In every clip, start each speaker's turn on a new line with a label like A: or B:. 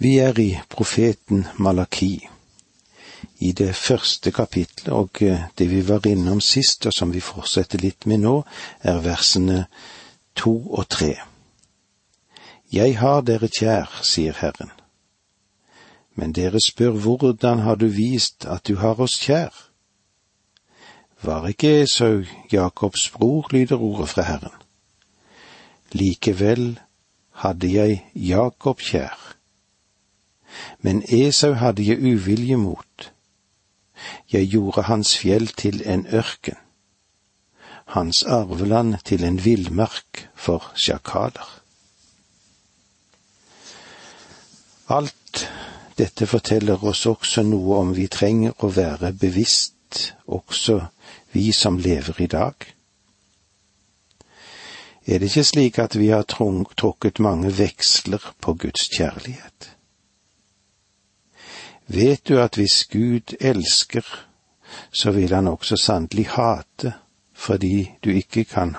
A: Vi er i profeten Malaki, i det første kapitlet, og eh, det vi var innom sist, og som vi fortsetter litt med nå, er versene to og tre. Jeg har dere kjær, sier Herren. Men dere spør hvordan har du vist at du har oss kjær? Var ikke Esau Jakobs bror, lyder ordet fra Herren. Likevel hadde jeg Jakob kjær men Esau hadde jeg uvilje mot. Jeg gjorde hans fjell til en ørken, hans arveland til en villmark for sjakaler. Alt dette forteller oss også noe om vi trenger å være bevisst, også vi som lever i dag. Er det ikke slik at vi har trukket mange veksler på Guds kjærlighet? Vet du at hvis Gud elsker, så vil han også sannelig hate, fordi du ikke kan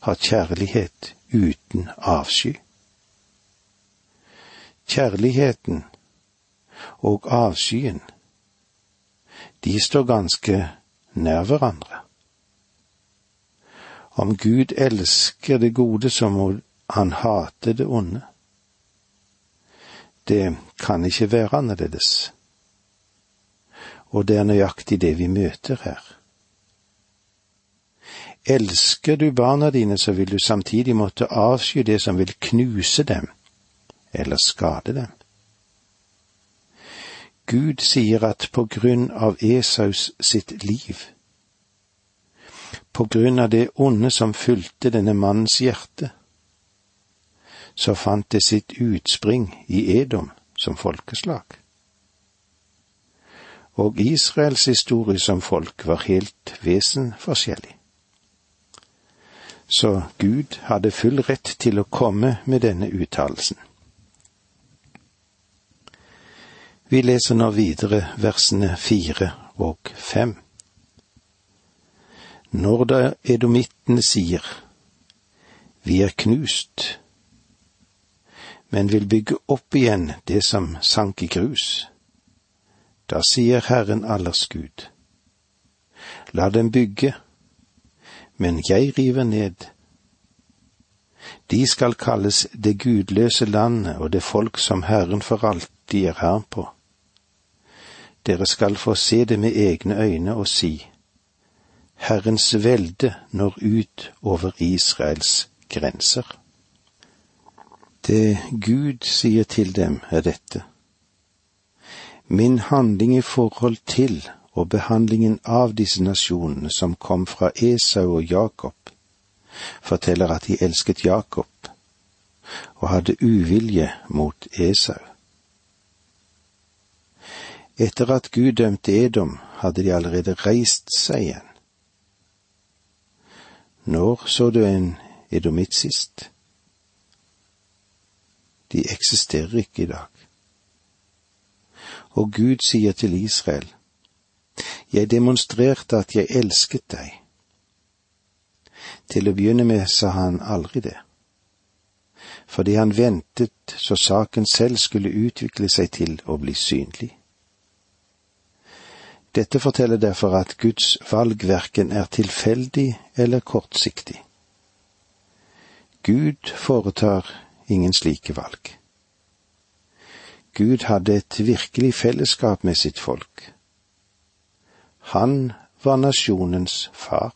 A: ha kjærlighet uten avsky. Kjærligheten og avskyen, de står ganske nær hverandre. Om Gud elsker det gode, så må han hate det onde. Det kan ikke være annerledes og det er nøyaktig det vi møter her. Elsker du barna dine, så vil du samtidig måtte avsky det som vil knuse dem eller skade dem. Gud sier at på grunn av Esaus sitt liv, på grunn av det onde som fulgte denne mannens hjerte, så fant det sitt utspring i Edom som folkeslag og Israels historie som folk var helt vesenforskjellig. Så Gud hadde full rett til å komme med denne uttalelsen. Vi leser nå videre versene fire og fem. Når da edomittene sier, Vi er knust, men vil bygge opp igjen det som sank i grus, da sier Herren allers Gud, la dem bygge, men jeg river ned. De skal kalles det gudløse landet og det folk som Herren for alltid er her på. Dere skal få se det med egne øyne og si, Herrens velde når ut over Israels grenser. Det Gud sier til dem, er dette Min handling i forhold til og behandlingen av disse nasjonene som kom fra Esau og Jakob, forteller at de elsket Jakob og hadde uvilje mot Esau. Etter at Gud dømte Edom, hadde de allerede reist seg igjen. Når så du en edomitt sist? De eksisterer ikke i dag og Gud sier til Israel, Jeg demonstrerte at jeg elsket deg. Til å begynne med sa han aldri det, fordi han ventet så saken selv skulle utvikle seg til å bli synlig. Dette forteller derfor at Guds valg verken er tilfeldig eller kortsiktig. Gud foretar ingen slike valg. Gud hadde et virkelig fellesskap med sitt folk. Han var nasjonens far.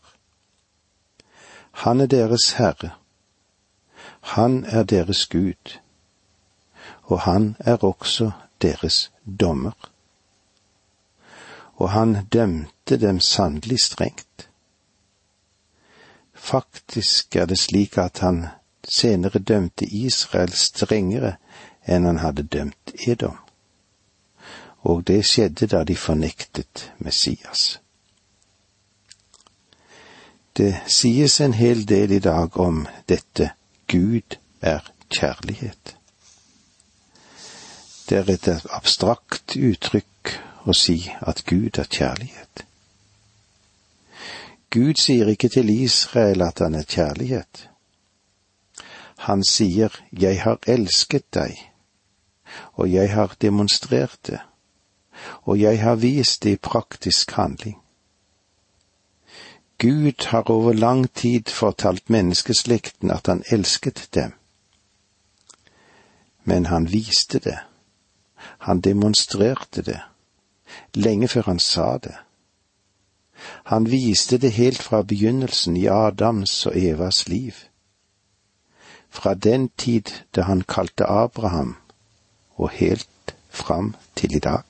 A: Han er deres herre. Han er deres Gud. Og han er også deres dommer. Og han dømte dem sannelig strengt. Faktisk er det slik at han senere dømte Israel strengere enn han hadde dømt Edom. Og det skjedde da de fornektet Messias. Det sies en hel del i dag om dette Gud er kjærlighet. Det er et abstrakt uttrykk å si at Gud er kjærlighet. Gud sier ikke til Israel at han er kjærlighet. Han sier Jeg har elsket deg og jeg har demonstrert det, og jeg har vist det i praktisk handling. Gud har over lang tid fortalt menneskeslekten at han elsket dem. Men han viste det. Han demonstrerte det. Lenge før han sa det. Han viste det helt fra begynnelsen i Adams og Evas liv. Fra den tid da han kalte Abraham, og helt fram til i dag.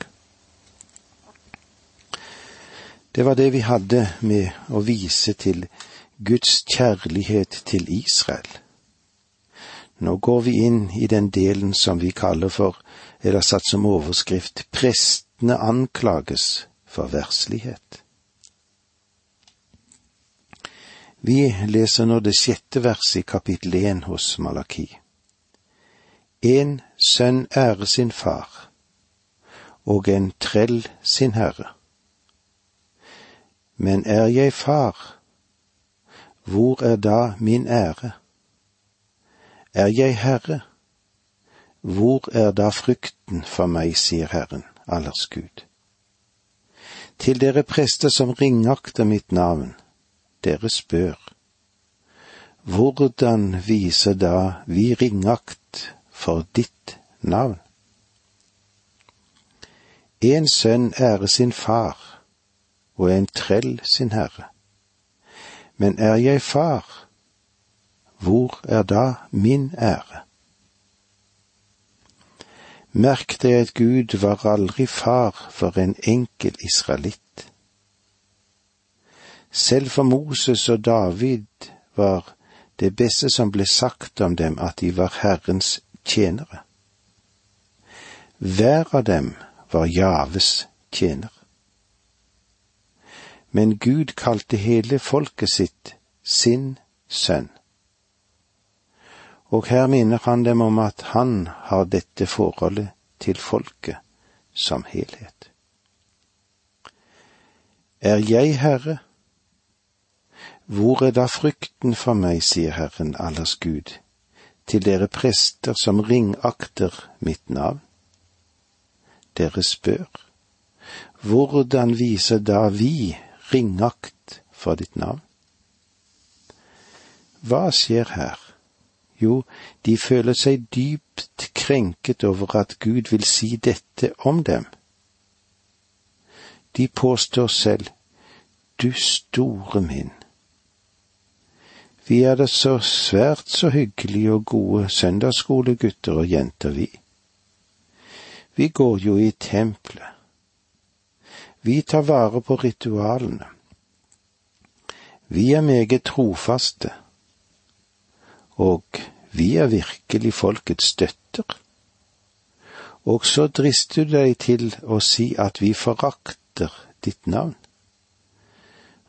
A: Det var det vi hadde med å vise til Guds kjærlighet til Israel. Nå går vi inn i den delen som vi kaller for, eller satt som overskrift, Prestene anklages for verslighet. Vi leser nå det sjette verset i kapittel én hos Malaki. En sønn ære sin far, og en trell sin herre. Men er jeg far, hvor er da min ære? Er jeg herre, hvor er da frykten for meg, sier Herren, allers Gud. Til dere prester som ringakter mitt navn, dere spør, hvordan viser da vi ringakt for ditt navn? En sønn ære sin far, og en trell sin herre. Men er jeg far, hvor er da min ære? Merk deg at Gud var aldri far for en enkel israelitt. Selv for Moses og David var det beste som ble sagt om dem, at de var Herrens tjenere. Hver av dem var Javes tjener men Gud kalte hele folket sitt sin sønn. Og her minner han dem om at han har dette forholdet til folket som helhet. Er jeg Herre? Hvor er da frykten for meg, sier Herren allers Gud, til dere prester som ringakter mitt navn? Dere spør, hvordan viser da vi ringakt for ditt navn. Hva skjer her? Jo, de føler seg dypt krenket over at Gud vil si dette om dem. De påstår selv, du store min. Vi er da så svært så hyggelige og gode søndagsskolegutter og jenter, vi. Vi går jo i tempelet. Vi tar vare på ritualene. Vi er meget trofaste, og vi er virkelig folkets støtter. Og så drister du deg til å si at vi forakter ditt navn.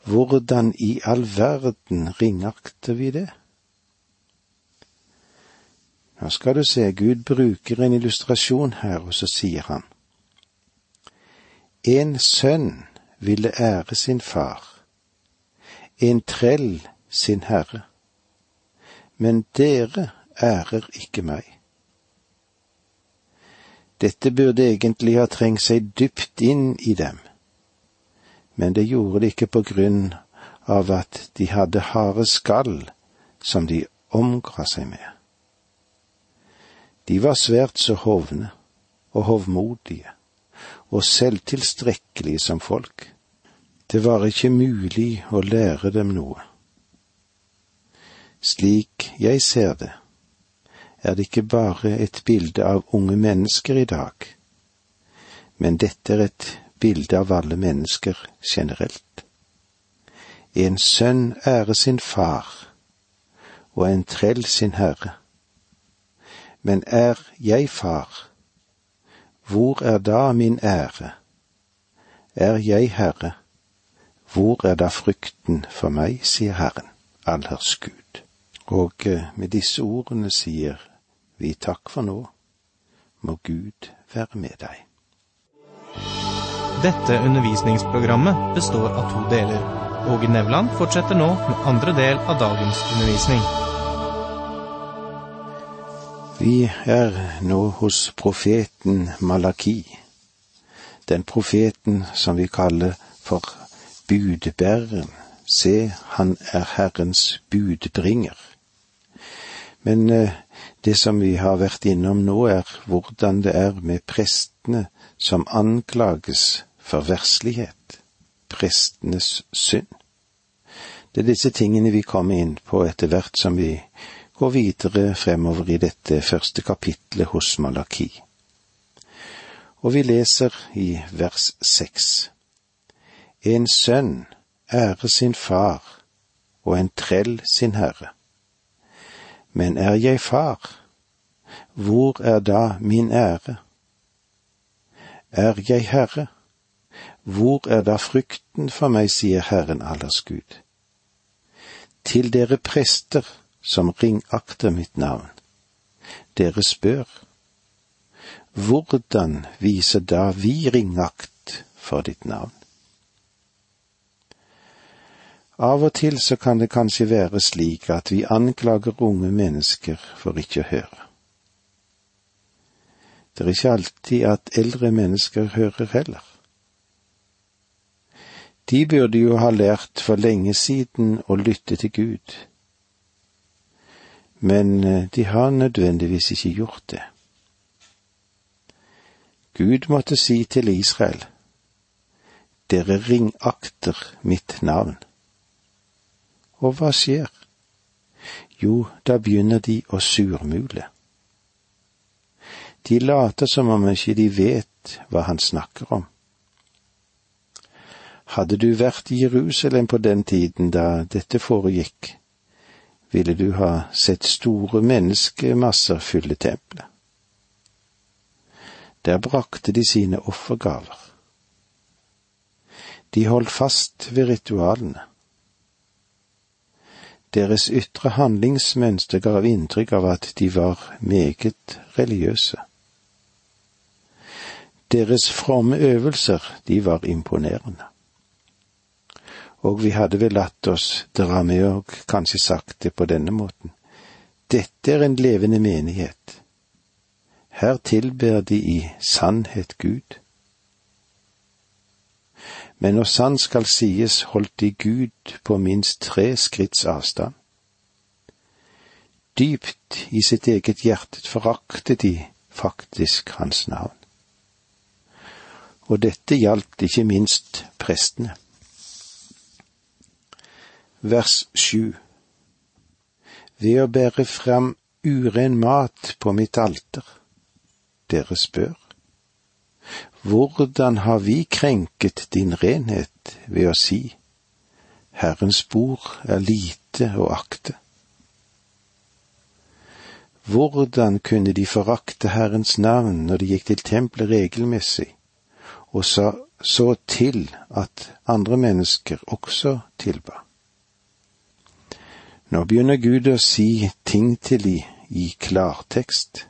A: Hvordan i all verden ringakter vi det? Nå skal du se, Gud bruker en illustrasjon her, og så sier han. En sønn ville ære sin far, en trell sin herre, men dere ærer ikke meg. Dette burde egentlig ha trengt seg dypt inn i dem, men det gjorde det ikke på grunn av at de hadde harde skall som de omgra seg med. De var svært så hovne og hovmodige og selvtilstrekkelige som folk. Det var ikke mulig å lære dem noe. Slik jeg ser det, er det ikke bare et bilde av unge mennesker i dag, men dette er et bilde av alle mennesker generelt. En sønn ære sin far, og en trell sin herre. Men er jeg far, hvor er da min ære? Er jeg Herre? Hvor er da frykten for meg, sier Herren, allers Gud. Og eh, med disse ordene sier vi takk for nå. Må Gud være med deg.
B: Dette undervisningsprogrammet består av to deler. Åge Nevland fortsetter nå med andre del av dagens undervisning.
A: Vi er nå hos profeten Malaki, den profeten som vi kaller for budbæreren. Se, han er Herrens budbringer. Men eh, det som vi har vært innom nå, er hvordan det er med prestene som anklages for verslighet, prestenes synd. Det er disse tingene vi kommer inn på etter hvert som vi går videre fremover i dette første kapitlet hos Malaki. Og vi leser i vers seks. En sønn ære sin far og en trell sin herre. Men er jeg far, hvor er da min ære? Er jeg herre, hvor er da frykten for meg, sier Herren allers Gud. Til dere prester, som ringakter mitt navn. Dere spør, hvordan viser da vi ringakt for ditt navn? Av og til så kan det kanskje være slik at vi anklager unge mennesker for ikke å høre. Det er ikke alltid at eldre mennesker hører heller. De burde jo ha lært for lenge siden å lytte til Gud men eh, de har nødvendigvis ikke gjort det. Gud måtte si til Israel, dere ringakter mitt navn. Og hva skjer? Jo, da begynner de å surmule. De later som om ikke de vet hva han snakker om. Hadde du vært i Jerusalem på den tiden da dette foregikk, ville du ha sett store menneskemasser fylle tempelet. Der brakte de sine offergaver. De holdt fast ved ritualene. Deres ytre handlingsmønster gav inntrykk av at de var meget religiøse. Deres fromme øvelser, de var imponerende og vi hadde vel latt oss dra med og kanskje sagt det på denne måten. Dette er en levende menighet. Her tilber de i sannhet Gud. Men når sann skal sies, holdt de Gud på minst tre skritts avstand. Dypt i sitt eget hjerte foraktet de faktisk hans navn. Og dette gjaldt ikke minst prestene vers sju. Ved å bære fram uren mat på mitt alter. Dere spør. Hvordan har vi krenket din renhet ved å si, Herrens bord er lite å akte? Hvordan kunne de forakte Herrens navn når de gikk til tempelet regelmessig, og sa så til at andre mennesker også tilba? Nå begynner Gud å si ting til de i klartekst.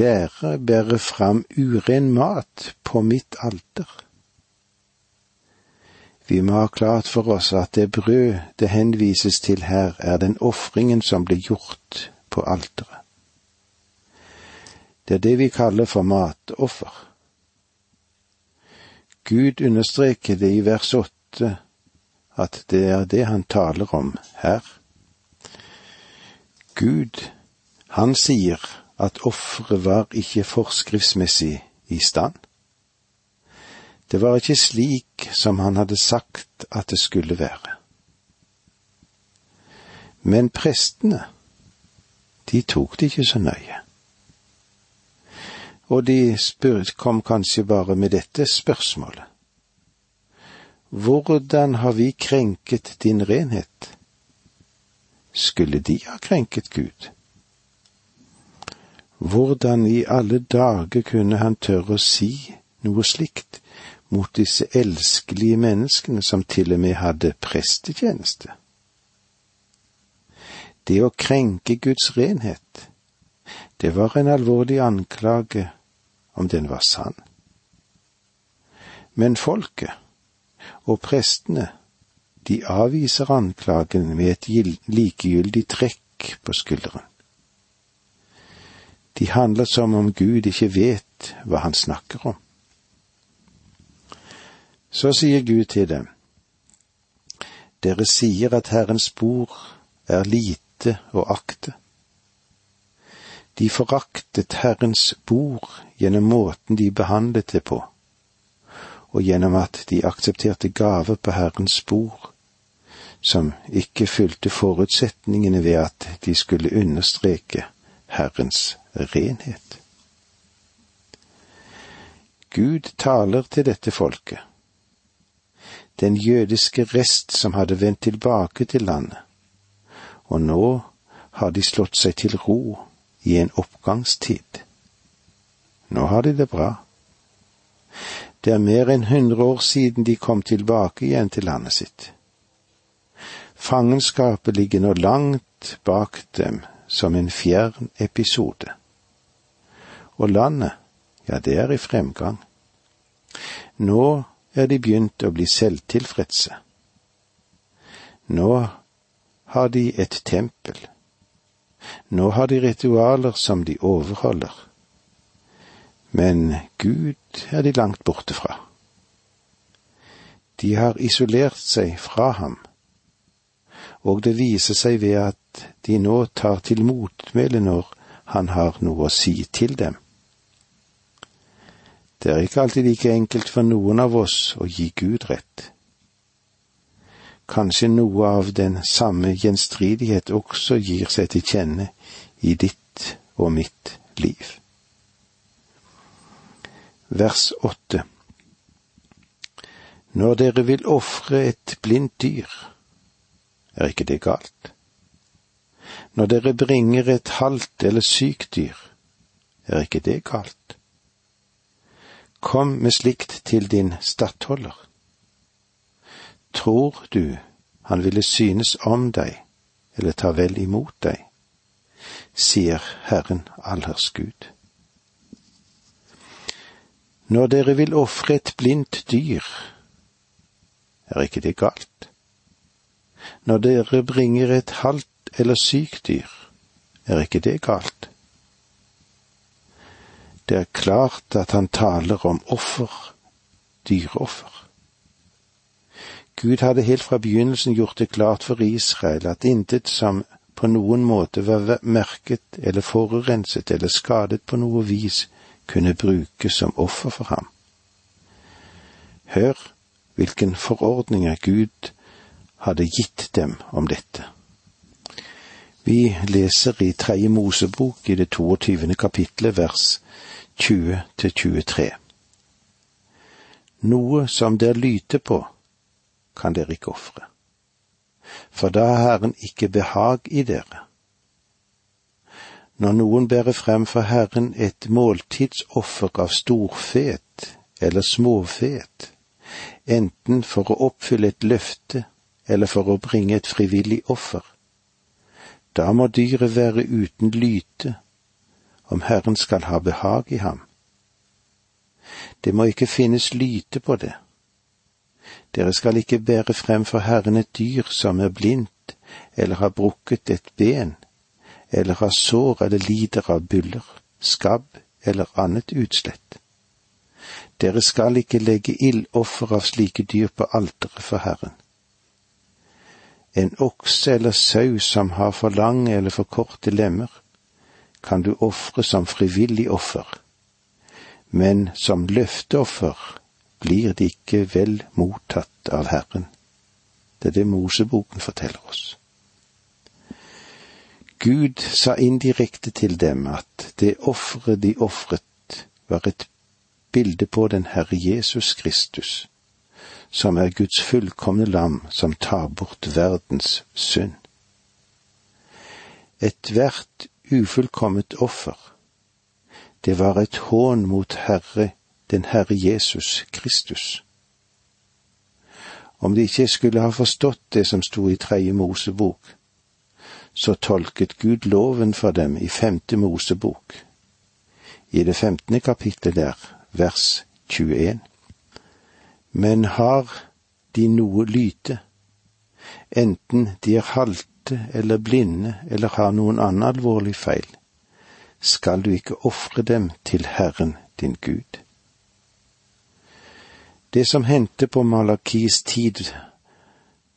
A: Dere bærer fram uren mat på mitt alter. Vi må ha klart for oss at det brød det henvises til her, er den ofringen som ble gjort på alteret. Det er det vi kaller for matoffer. Gud understreker det i vers åtte at det er det han taler om her. Gud, han sier at offeret var ikke forskriftsmessig i stand. Det var ikke slik som han hadde sagt at det skulle være. Men prestene, de tok det ikke så nøye. Og de kom kanskje bare med dette spørsmålet. Hvordan har vi krenket din renhet? Skulle de ha krenket Gud? Hvordan i alle dager kunne han tørre å si noe slikt mot disse elskelige menneskene som til og med hadde prestetjeneste? Det å krenke Guds renhet, det var en alvorlig anklage om den var sann. Men folket, og prestene, de avviser anklagen med et likegyldig trekk på skulderen. De handler som om Gud ikke vet hva han snakker om. Så sier Gud til dem, Dere sier at Herrens bord er lite å akte. De foraktet Herrens bord gjennom måten de behandlet det på, og gjennom at de aksepterte gaver på Herrens bord som ikke fylte forutsetningene ved at de skulle understreke Herrens renhet. Gud taler til dette folket. Den jødiske rest som hadde vendt tilbake til landet, og nå har de slått seg til ro i en oppgangstid. Nå har de det bra. Det er mer enn hundre år siden de kom tilbake igjen til landet sitt. Fangenskapet ligger nå langt bak dem som en fjern episode. Og landet, ja, det er i fremgang. Nå er de begynt å bli selvtilfredse. Nå har de et tempel. Nå har de ritualer som de overholder. Men Gud er de langt borte fra. De har isolert seg fra ham og det viser seg ved at de nå tar til motmæle når han har noe å si til dem. Det er ikke alltid like enkelt for noen av oss å gi Gud rett. Kanskje noe av den samme gjenstridighet også gir seg til kjenne i ditt og mitt liv. Vers åtte Når dere vil ofre et blindt dyr, er ikke det galt? Når dere bringer et halvt eller sykt dyr, er ikke det galt? Kom med slikt til din stattholder. Tror du han ville synes om deg eller ta vel imot deg, sier Herren allers Gud. Når dere vil ofre et blindt dyr, er ikke det galt? Når dere bringer et halvt eller sykt dyr, er ikke det galt? Det er klart at han taler om offer, dyreoffer. Gud hadde helt fra begynnelsen gjort det klart for Israel at intet som på noen måte var merket eller forurenset eller skadet på noe vis, kunne brukes som offer for ham. Hør hvilken forordninger Gud hadde gitt dem om dette. Vi leser i Tredje Mosebok i det 22. kapitlet vers 20 til 23. Noe som der lyter på, kan dere ikke ofre, for da har Herren ikke behag i dere. Når noen bærer frem for Herren et måltidsoffer av storfet eller småfet, enten for å oppfylle et løfte eller for å bringe et frivillig offer. Da må dyret være uten lyte, om Herren skal ha behag i ham. Det må ikke finnes lyte på det. Dere skal ikke bære frem for Herren et dyr som er blindt, eller har brukket et ben, eller har sår eller lider av byller, skabb eller annet utslett. Dere skal ikke legge ildoffer av slike dyr på alteret for Herren en okse eller sau som har for lange eller for korte lemmer, kan du ofre som frivillig offer, men som løfteoffer blir det ikke vel mottatt av Herren. Det er det Moseboken forteller oss. Gud sa indirekte til dem at det offeret de ofret, var et bilde på den Herre Jesus Kristus, som er Guds fullkomne lam som tar bort verdens synd. Ethvert ufullkommet offer, det var et hån mot Herre, den Herre Jesus Kristus. Om de ikke skulle ha forstått det som sto i Tredje Mosebok, så tolket Gud loven for dem i Femte Mosebok, i det femtende kapittelet der, vers 21. Men har de noe lyte, enten de er halte eller blinde eller har noen annen alvorlig feil, skal du ikke ofre dem til Herren din Gud. Det som hendte på Malakis tid,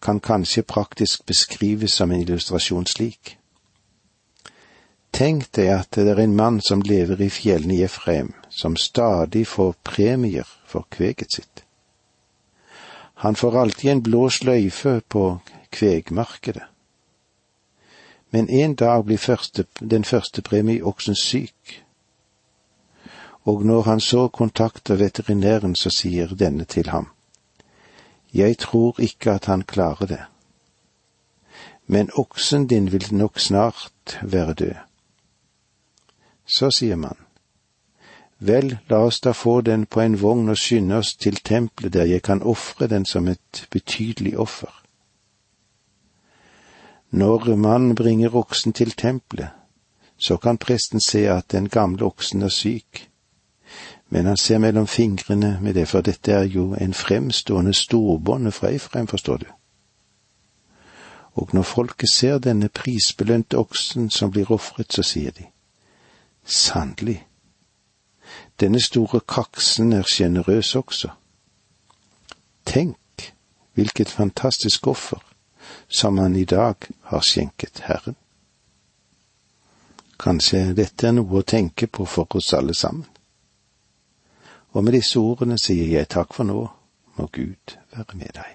A: kan kanskje praktisk beskrives som en illustrasjon slik. Tenk deg at det er en mann som lever i fjellene i Efraim, som stadig får premier for kveget sitt. Han får alltid en blå sløyfe på kvegmarkedet. Men en dag blir første, den første premieoksen syk, og når han så kontakter veterinæren, så sier denne til ham, Jeg tror ikke at han klarer det, men oksen din vil nok snart være død. Så sier man, Vel, la oss da få den på en vogn og skynde oss til tempelet der jeg kan ofre den som et betydelig offer. Når mannen bringer oksen til tempelet, så kan presten se at den gamle oksen er syk, men han ser mellom fingrene med det, for dette er jo en fremstående storbonde fra Efraim, forstår du. Og når folket ser denne prisbelønte oksen som blir ofret, så sier de, sannelig, denne store kaksen er sjenerøs også. Tenk hvilket fantastisk offer som han i dag har skjenket Herren. Kanskje dette er noe å tenke på for oss alle sammen. Og med disse ordene sier jeg takk for nå, må Gud være med deg.